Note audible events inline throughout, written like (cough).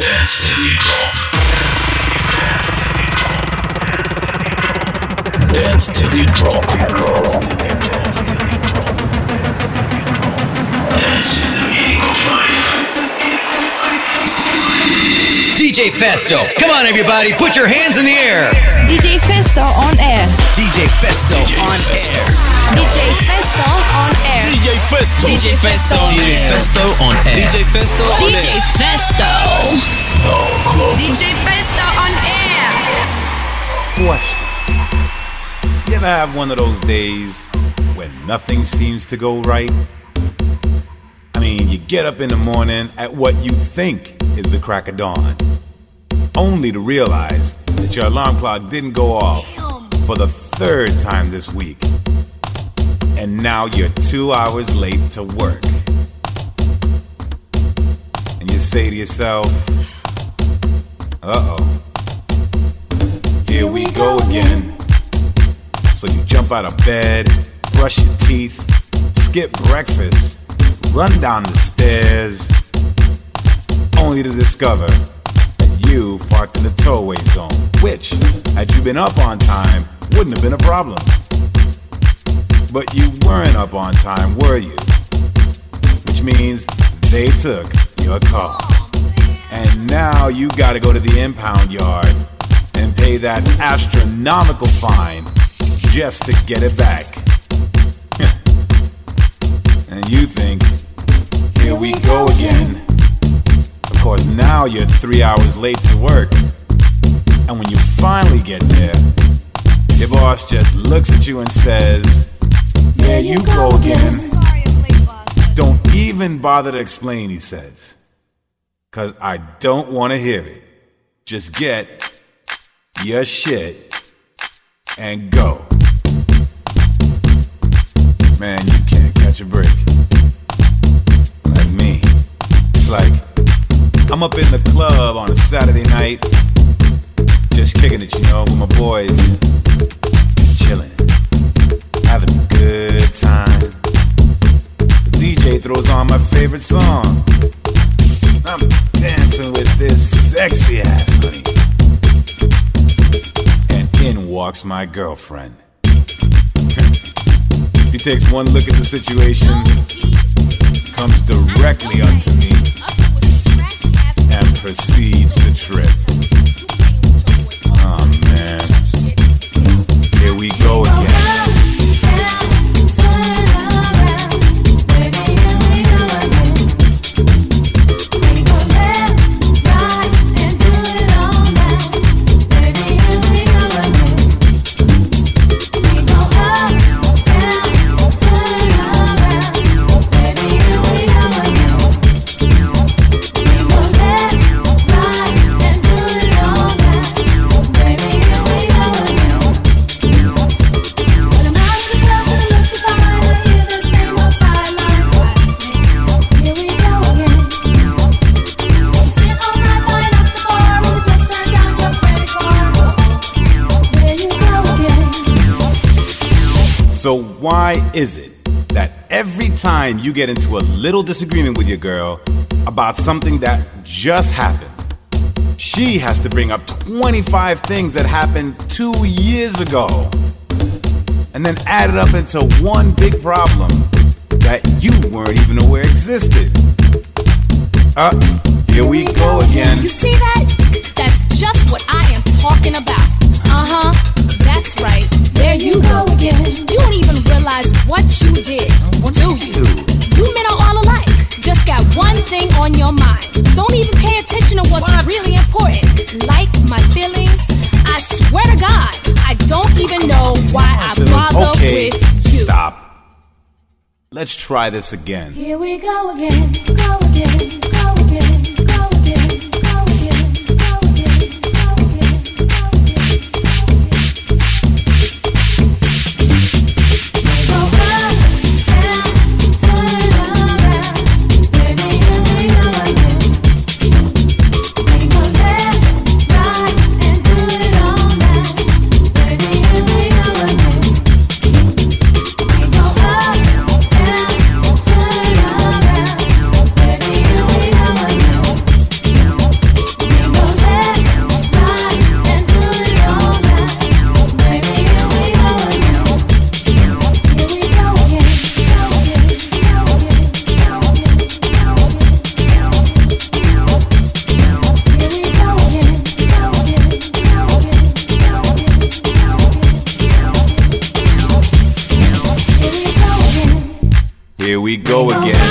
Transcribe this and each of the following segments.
Dance till drop. Dance till you drop. Dance in the meaning of life. DJ Festo. Come on, everybody, put your hands in the air. DJ Festo on air. DJ Festo on air. DJ Festo on air. DJ Festo. DJ Festo. DJ Festo on air. DJ Festo on DJ air. Festo. DJ Festo on air. Question. You ever have one of those days when nothing seems to go right? I mean, you get up in the morning at what you think is the crack of dawn, only to realize that your alarm clock didn't go off for the third time this week. And now you're two hours late to work. And you say to yourself, uh oh, here we go again. So you jump out of bed, brush your teeth, skip breakfast, run down the stairs, only to discover that you've parked in the towaway zone, which, had you been up on time, wouldn't have been a problem. But you weren't up on time, were you? Which means they took your car. And now you gotta go to the impound yard and pay that astronomical fine just to get it back. (laughs) and you think, here we go again. Of course, now you're three hours late to work. And when you finally get there, your boss just looks at you and says, There you go again. Don't even bother to explain, he says. Cause I don't wanna hear it. Just get your shit and go. Man, you can't catch a break. Like me. It's like I'm up in the club on a Saturday night, just kicking it, you know, with my boys, chilling, having a good time. The DJ throws on my favorite song. I'm dancing with this sexy ass honey. And in walks my girlfriend. He takes one look at the situation, comes directly unto me, and proceeds to trip. Oh man. Here we go again. Why is it that every time you get into a little disagreement with your girl about something that just happened, she has to bring up 25 things that happened two years ago and then add it up into one big problem that you weren't even aware existed? Uh, here we go again. You see that? That's just what I am talking about. Uh huh. That's right. There you go again. You don't even realize what you did, What do you? You men are all alike. Just got one thing on your mind. Don't even pay attention to what's really important. Like my feelings. I swear to God, I don't even know why I bother Okay, with you. stop. Let's try this again. Here we go again, go again, go again, go again, go again, go again.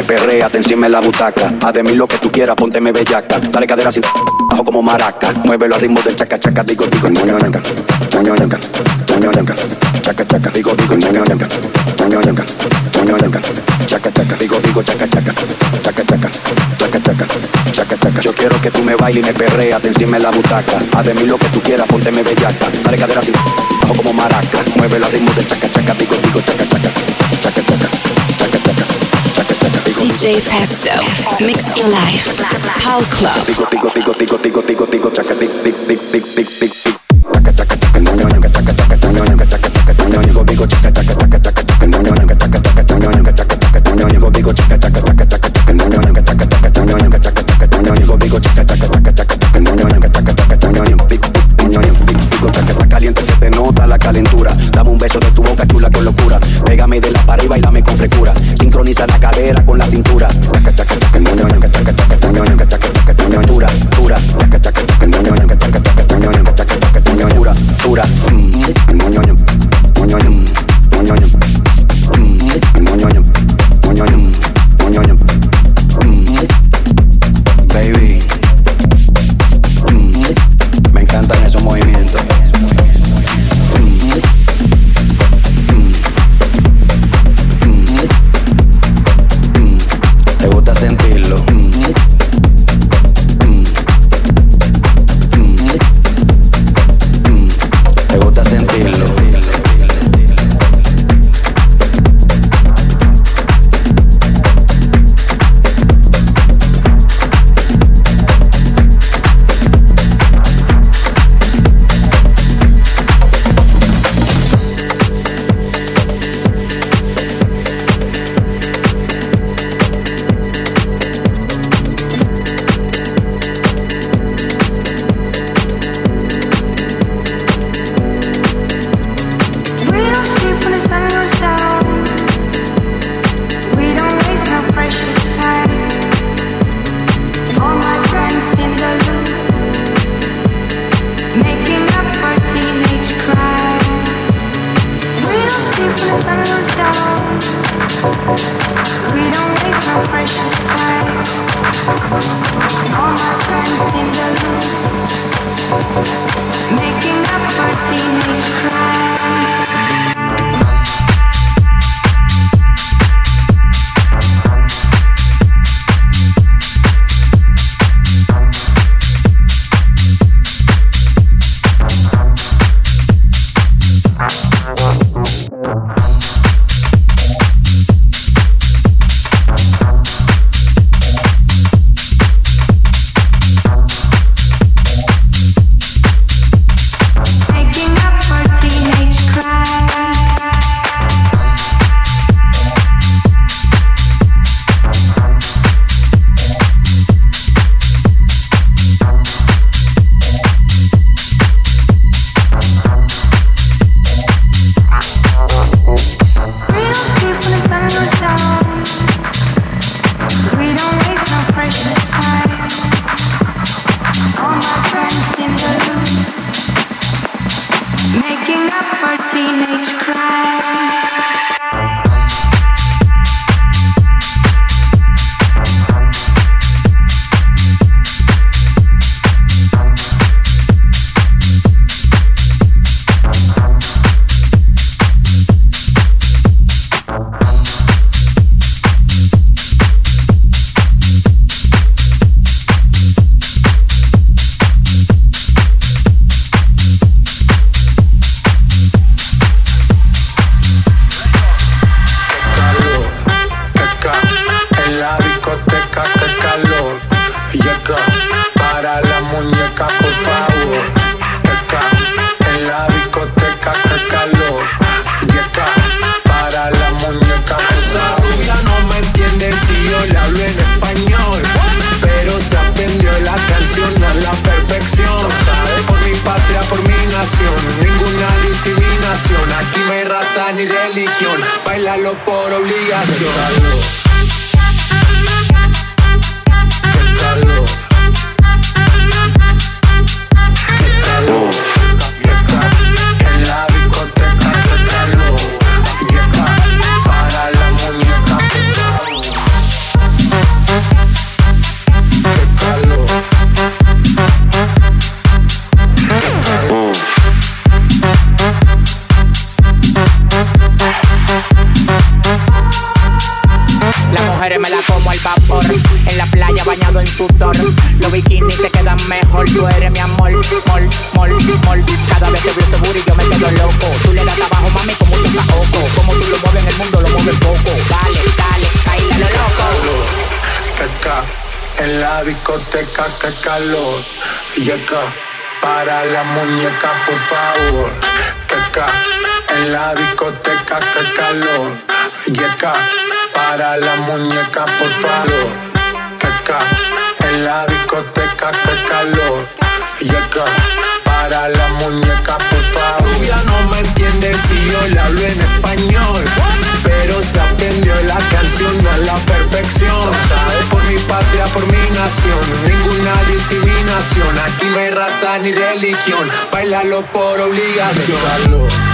me perrea, te encima en la butaca. Haz de mí lo que tú quieras, pónteme bellaca. Dale cadera sin bajo como maraca. Muévelo al ritmo del chaca chaca, digo digo, ñoño ñanca, ñoño ñanca, ñoño chaca chaca, digo digo, ñoño ñanca, ñoño ñanca, ñoño chaca chaca, digo digo, chaca chaca, chaca chaca, chaca chaca, chaca chaca. Yo quiero que tú me bailes y me perrea, te encima en la butaca. Haz de mí lo que tú quieras, pónteme bellaca. Dale cadera sin bajo como maraca. Muévelo al ritmo del chaca chaca, digo digo, chaca DJ Festo. Mix your life. Pal Club. Mejor. Tú eres mi amor. Mol, mol, mol. Cada vez te veo seguro y yo me quedo loco. Tú le das trabajo, mami, con mucho saoco. Como tú lo mueves en el mundo, lo mueves poco. Dale, dale, caíle a lo loco. que ca en la discoteca que calor llega para la muñeca por favor que ca en la discoteca que calor llega para la muñeca por favor que ca en la discoteca que calor. Llega para la muñeca por favor. Ya no me entiende si yo le hablo en español pero se aprendió la canción a la perfección. Por mi patria por mi nación ninguna discriminación. Aquí no hay raza ni religión bailalo por obligación. Qué calor.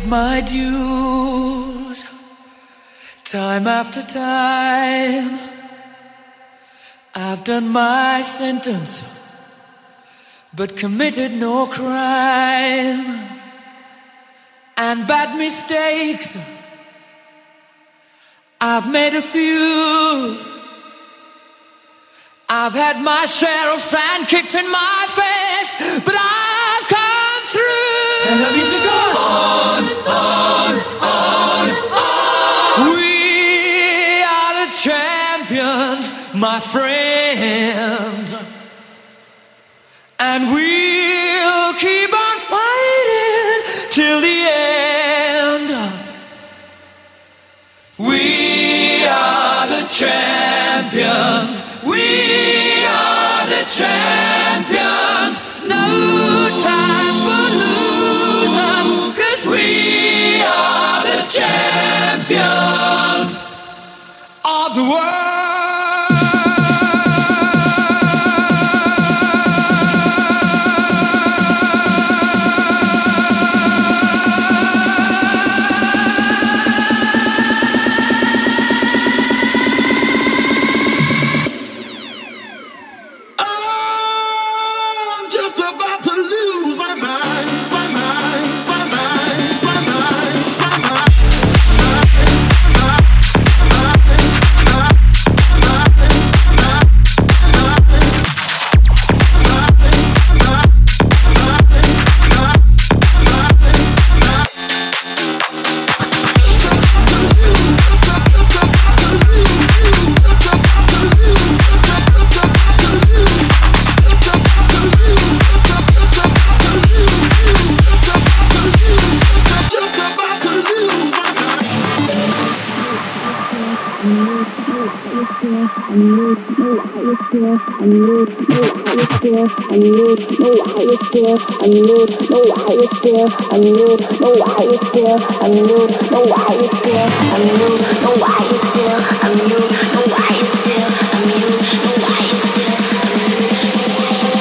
Paid my dues time after time. I've done my sentence, but committed no crime. And bad mistakes, I've made a few. I've had my share of sand kicked in my face, but I've come through. Champions. We are the champions.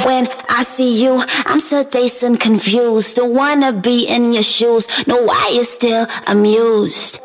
When I see you, I'm so dazed and confused. Don't wanna be in your shoes. Know why you're still amused.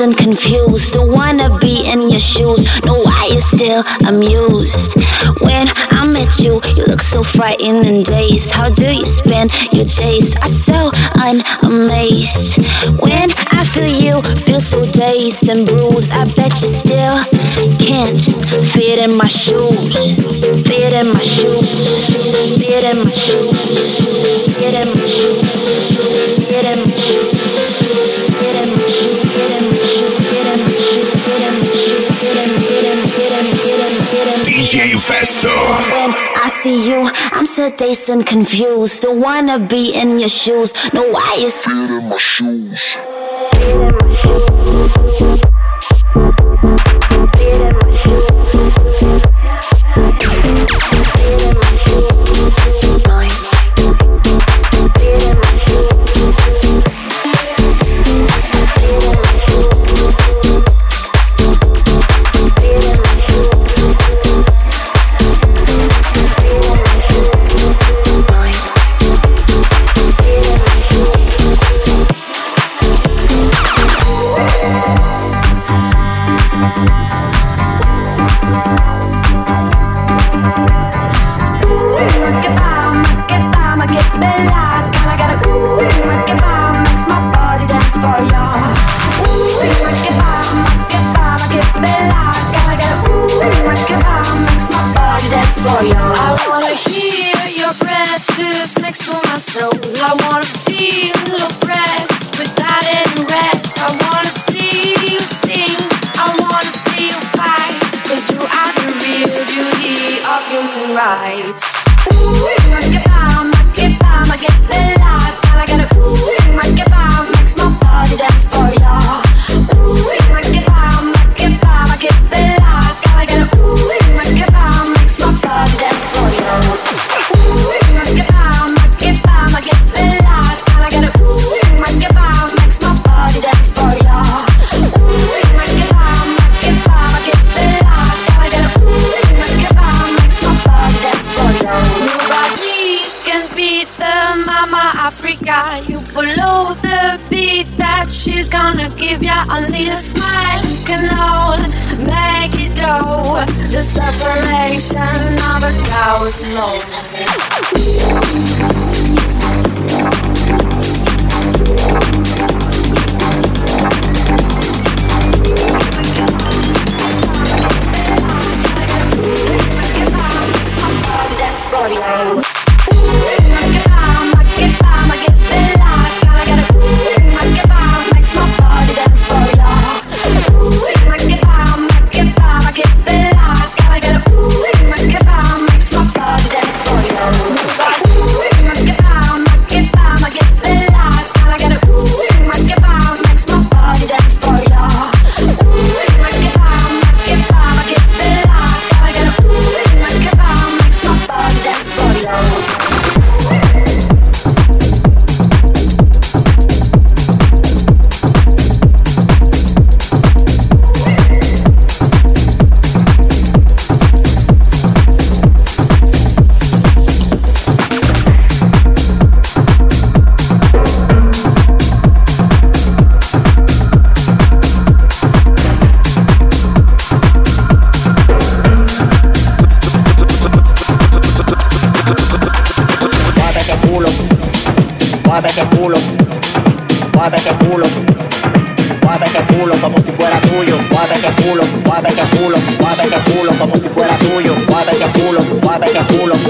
and confused. Don't wanna be in your shoes. No, I is still amused. When I met you, you look so frightened and dazed. How do you spend your days? I'm so unamazed. When I feel you, feel so dazed and bruised. I bet you still can't fit in my shoes. Fit in my shoes. Fit in my shoes. Fit in my shoes. Fit in my shoes. DJ Festo. When I see you, I'm sedated and confused. Don't wanna be in your shoes. No, I is feel in my shoes. savior. Only a smile can all make it go. The separation of a thousand lows.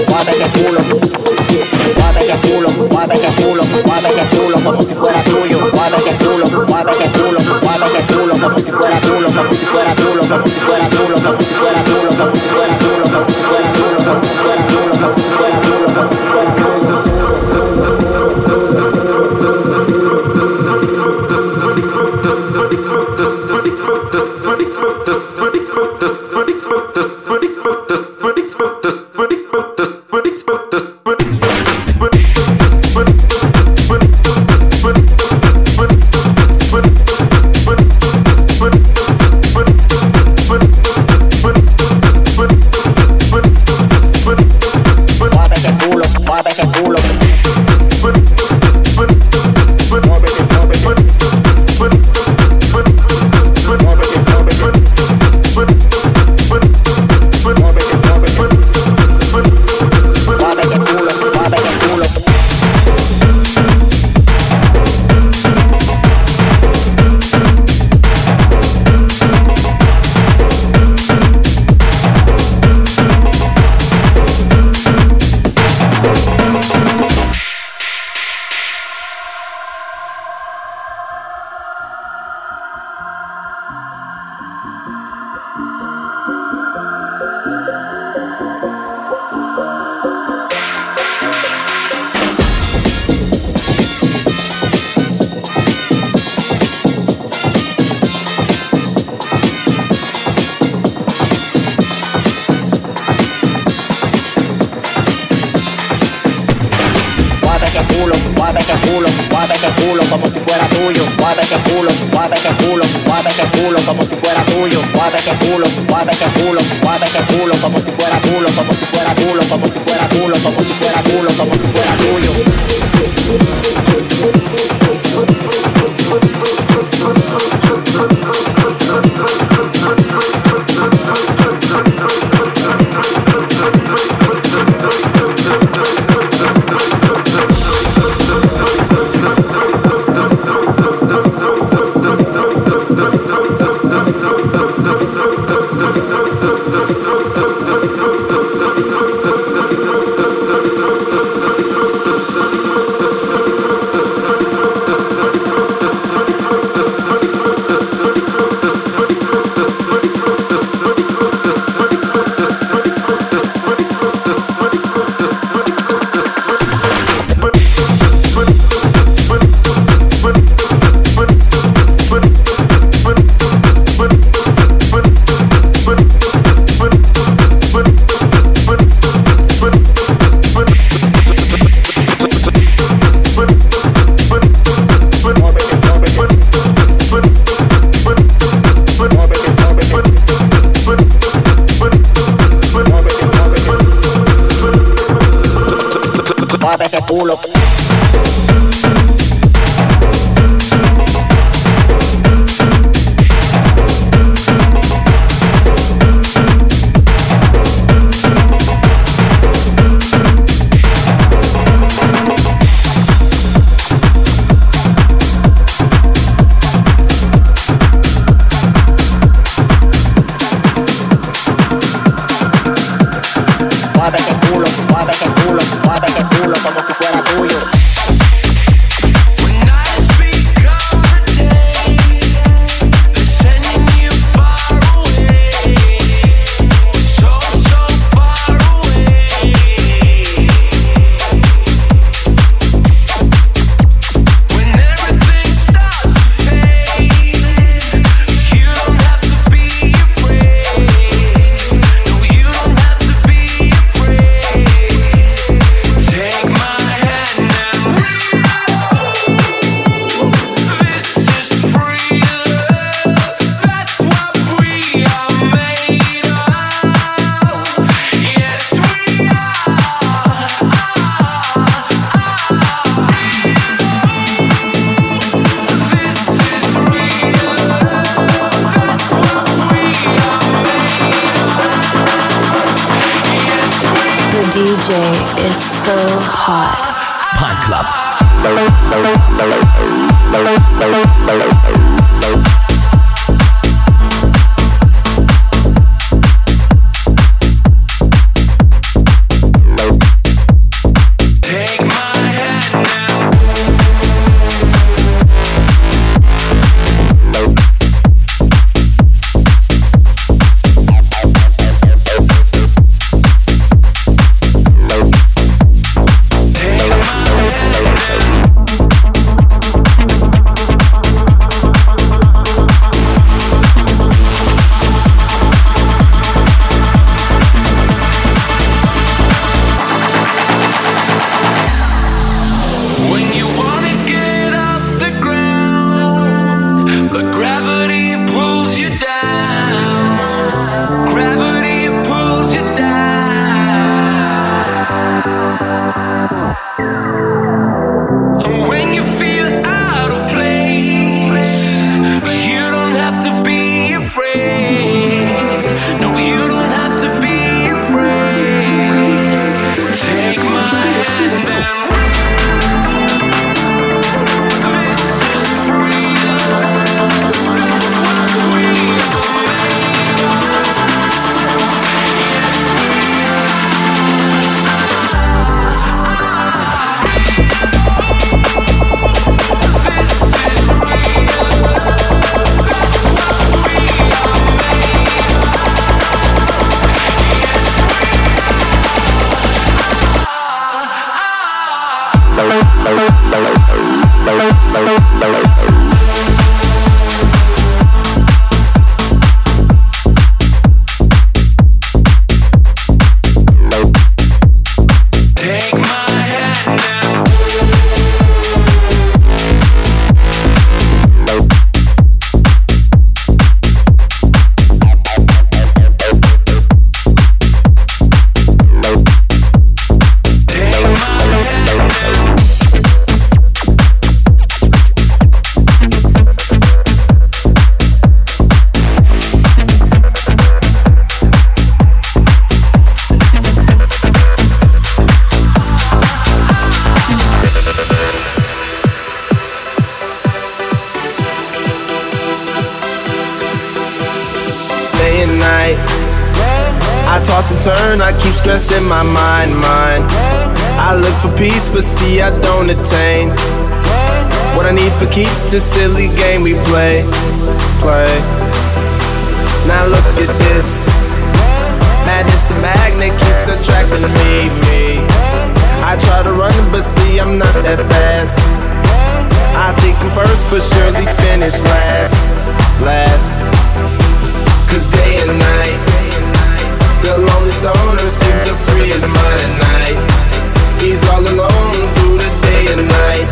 mueve ese culo. Culo, mueve ese culo, mueve ese culo como si fuera tuyo. Mueve ese culo, mueve ese culo, mueve ese culo como si fuera culo, como si fuera culo, como si fuera culo, como si fuera culo, como si fuera tuyo. Turn, I keep stressing my mind, mind. I look for peace, but see, I don't attain. What I need for keeps the silly game we play, play. Now look at this. Madness, the magnet keeps attracting me, me. I try to run, but see, I'm not that fast. I think I'm first, but surely finish last, last. Cause day and night, the lonely stoner seems to free his mind at night. He's all alone through the day and night.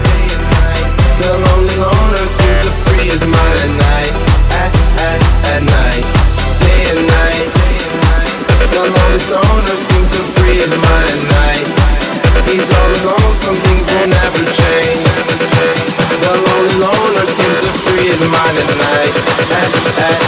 The lonely loner seems to free his mind at night, at, at, at night, day and night. The lonely stoner seems to free his mind at night. He's all alone, some things will never change. The lonely loner seems to free his mind at night, at, at,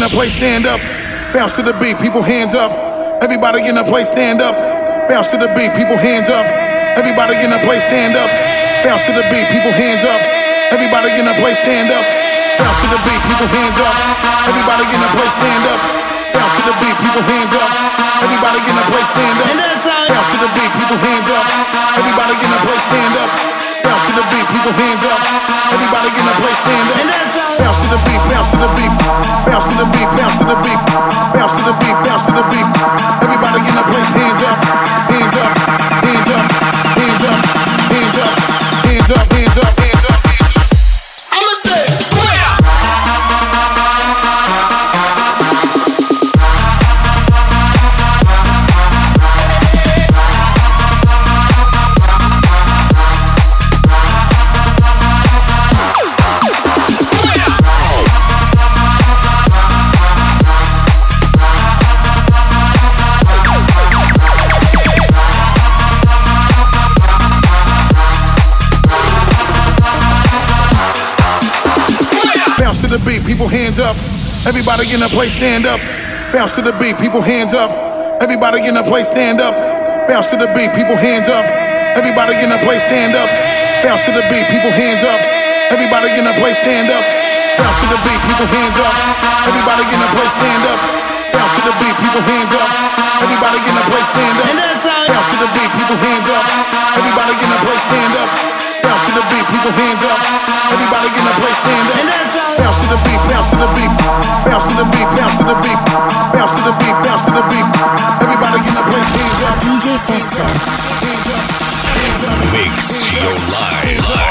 in the place stand up. Bounce to the beat, people hands up. Everybody in the place stand up. Bounce to the beat, people hands up. Everybody in the place stand up. Bounce to the beat, people hands up. Everybody in the place stand up. Bounce to the beat, people hands up. Everybody in the place stand up. Bounce to the beat, people hands up. Everybody in the place stand up. Bounce to the beat, people hands up. Everybody in the place stand up. Bounce to the beat, people hands up. Everybody in the place stand up. Bounce to the beat, bounce to the beat, bounce to the beat, bounce to the beat, bounce to the beat, bounce to the beat. Everybody in the place, hands up, up. Everybody in the place stand up. Bounce to the beat, people hands up. Everybody in the place stand up. Bounce to the beat, people hands up. Everybody in the place stand up. Bounce to the beat, people hands up. Everybody in the place stand up. Bounce to the beat, people hands up. Everybody in the place stand up. Bounce to the beat, people hands up. Everybody in the place stand up. Bounce to the beat, people hands up. Everybody in the place stand up. Bounce to the beat, people hands up. Everybody in the place stand up. Bounce to the beat, bounce to the beat, bounce to the beat, bounce to the beat, bounce to the beat, bounce to the beat. Everybody in the place hands up. DJ Festo. Mix your live. Hands up, hands up, hands up.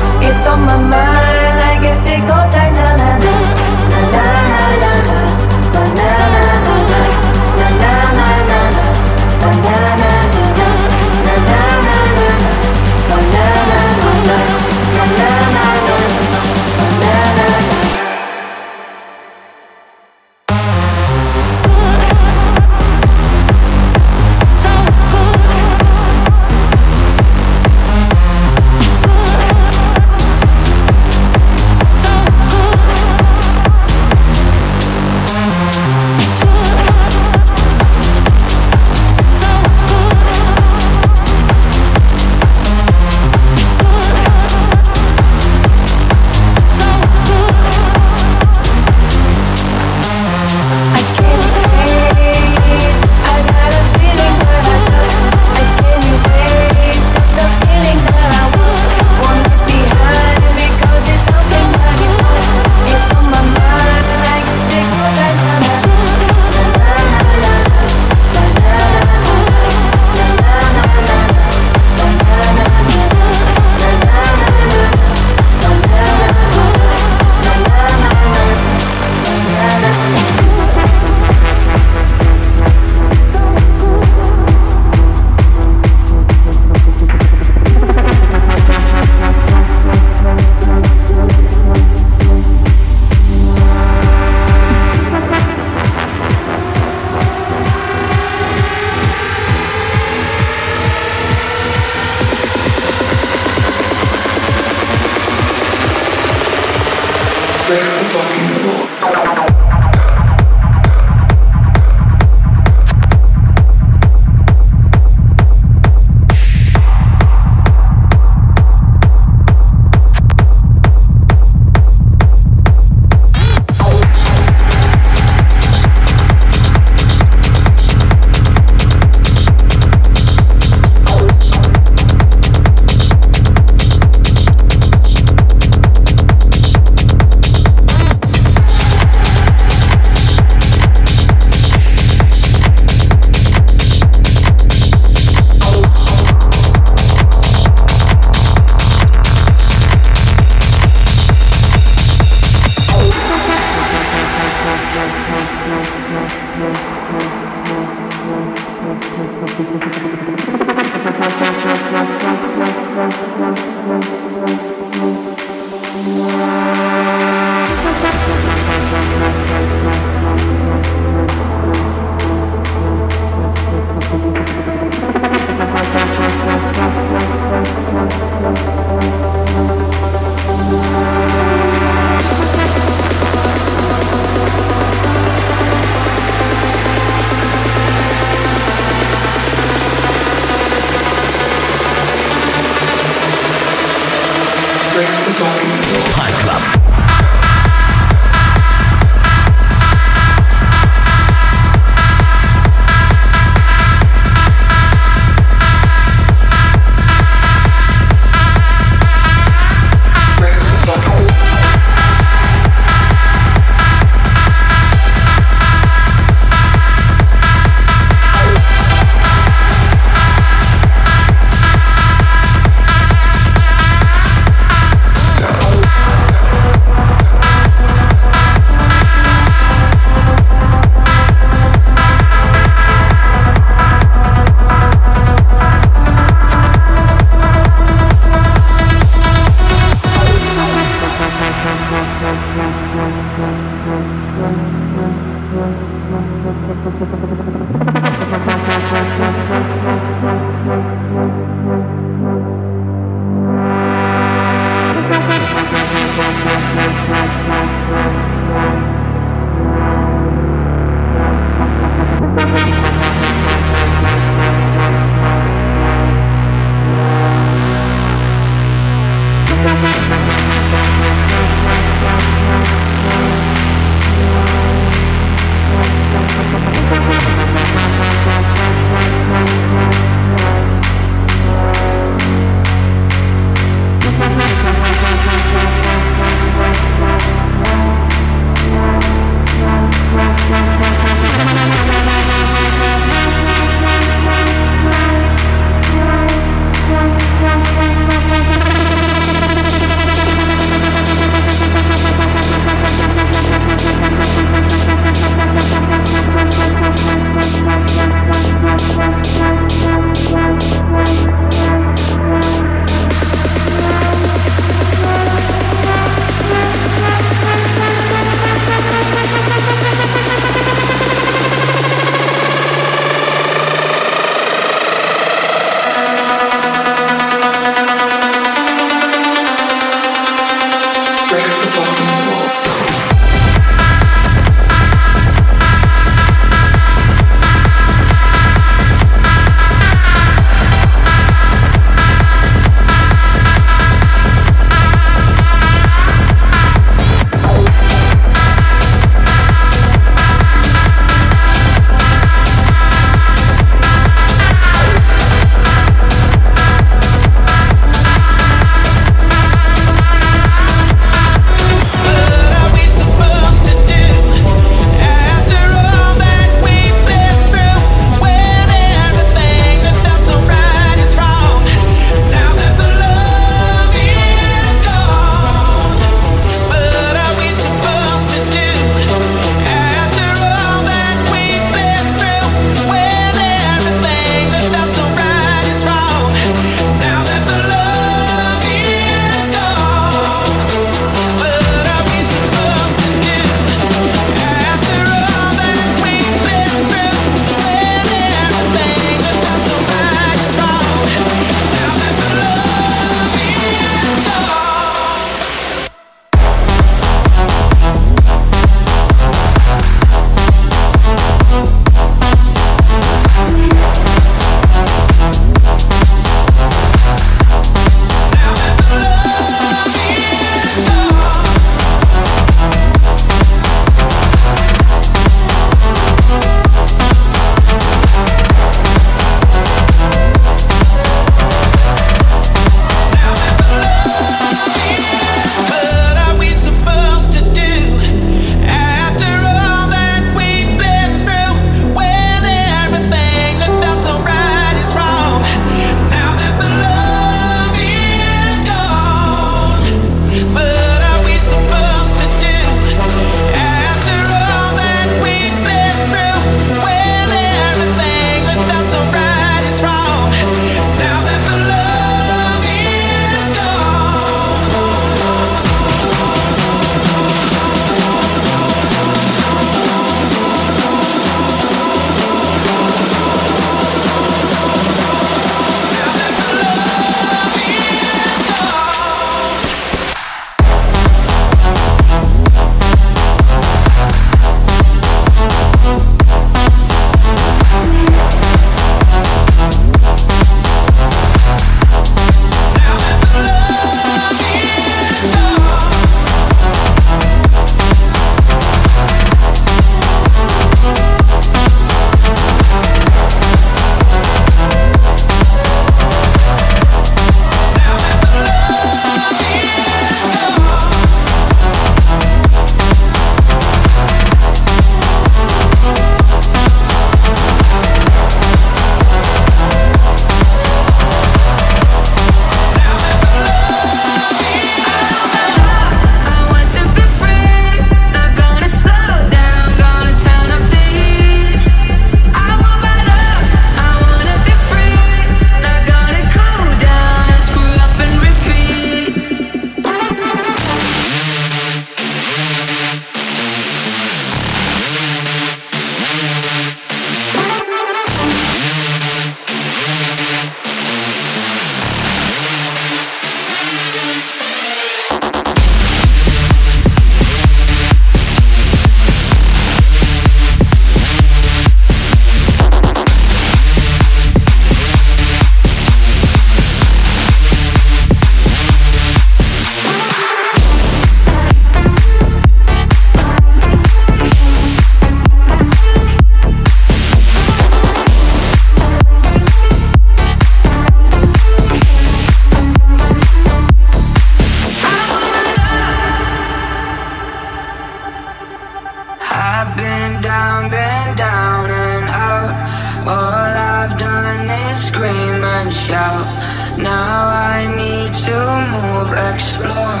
explore.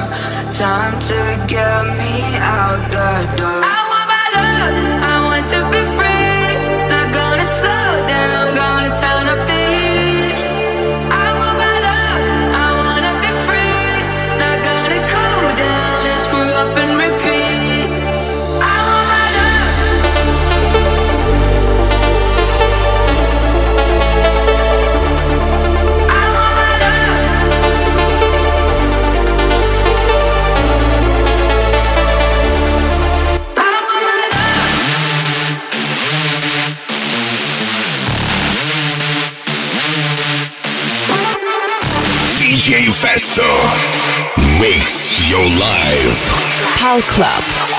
Time to get me out the door. I want my love. Festo makes your life. Pal Club.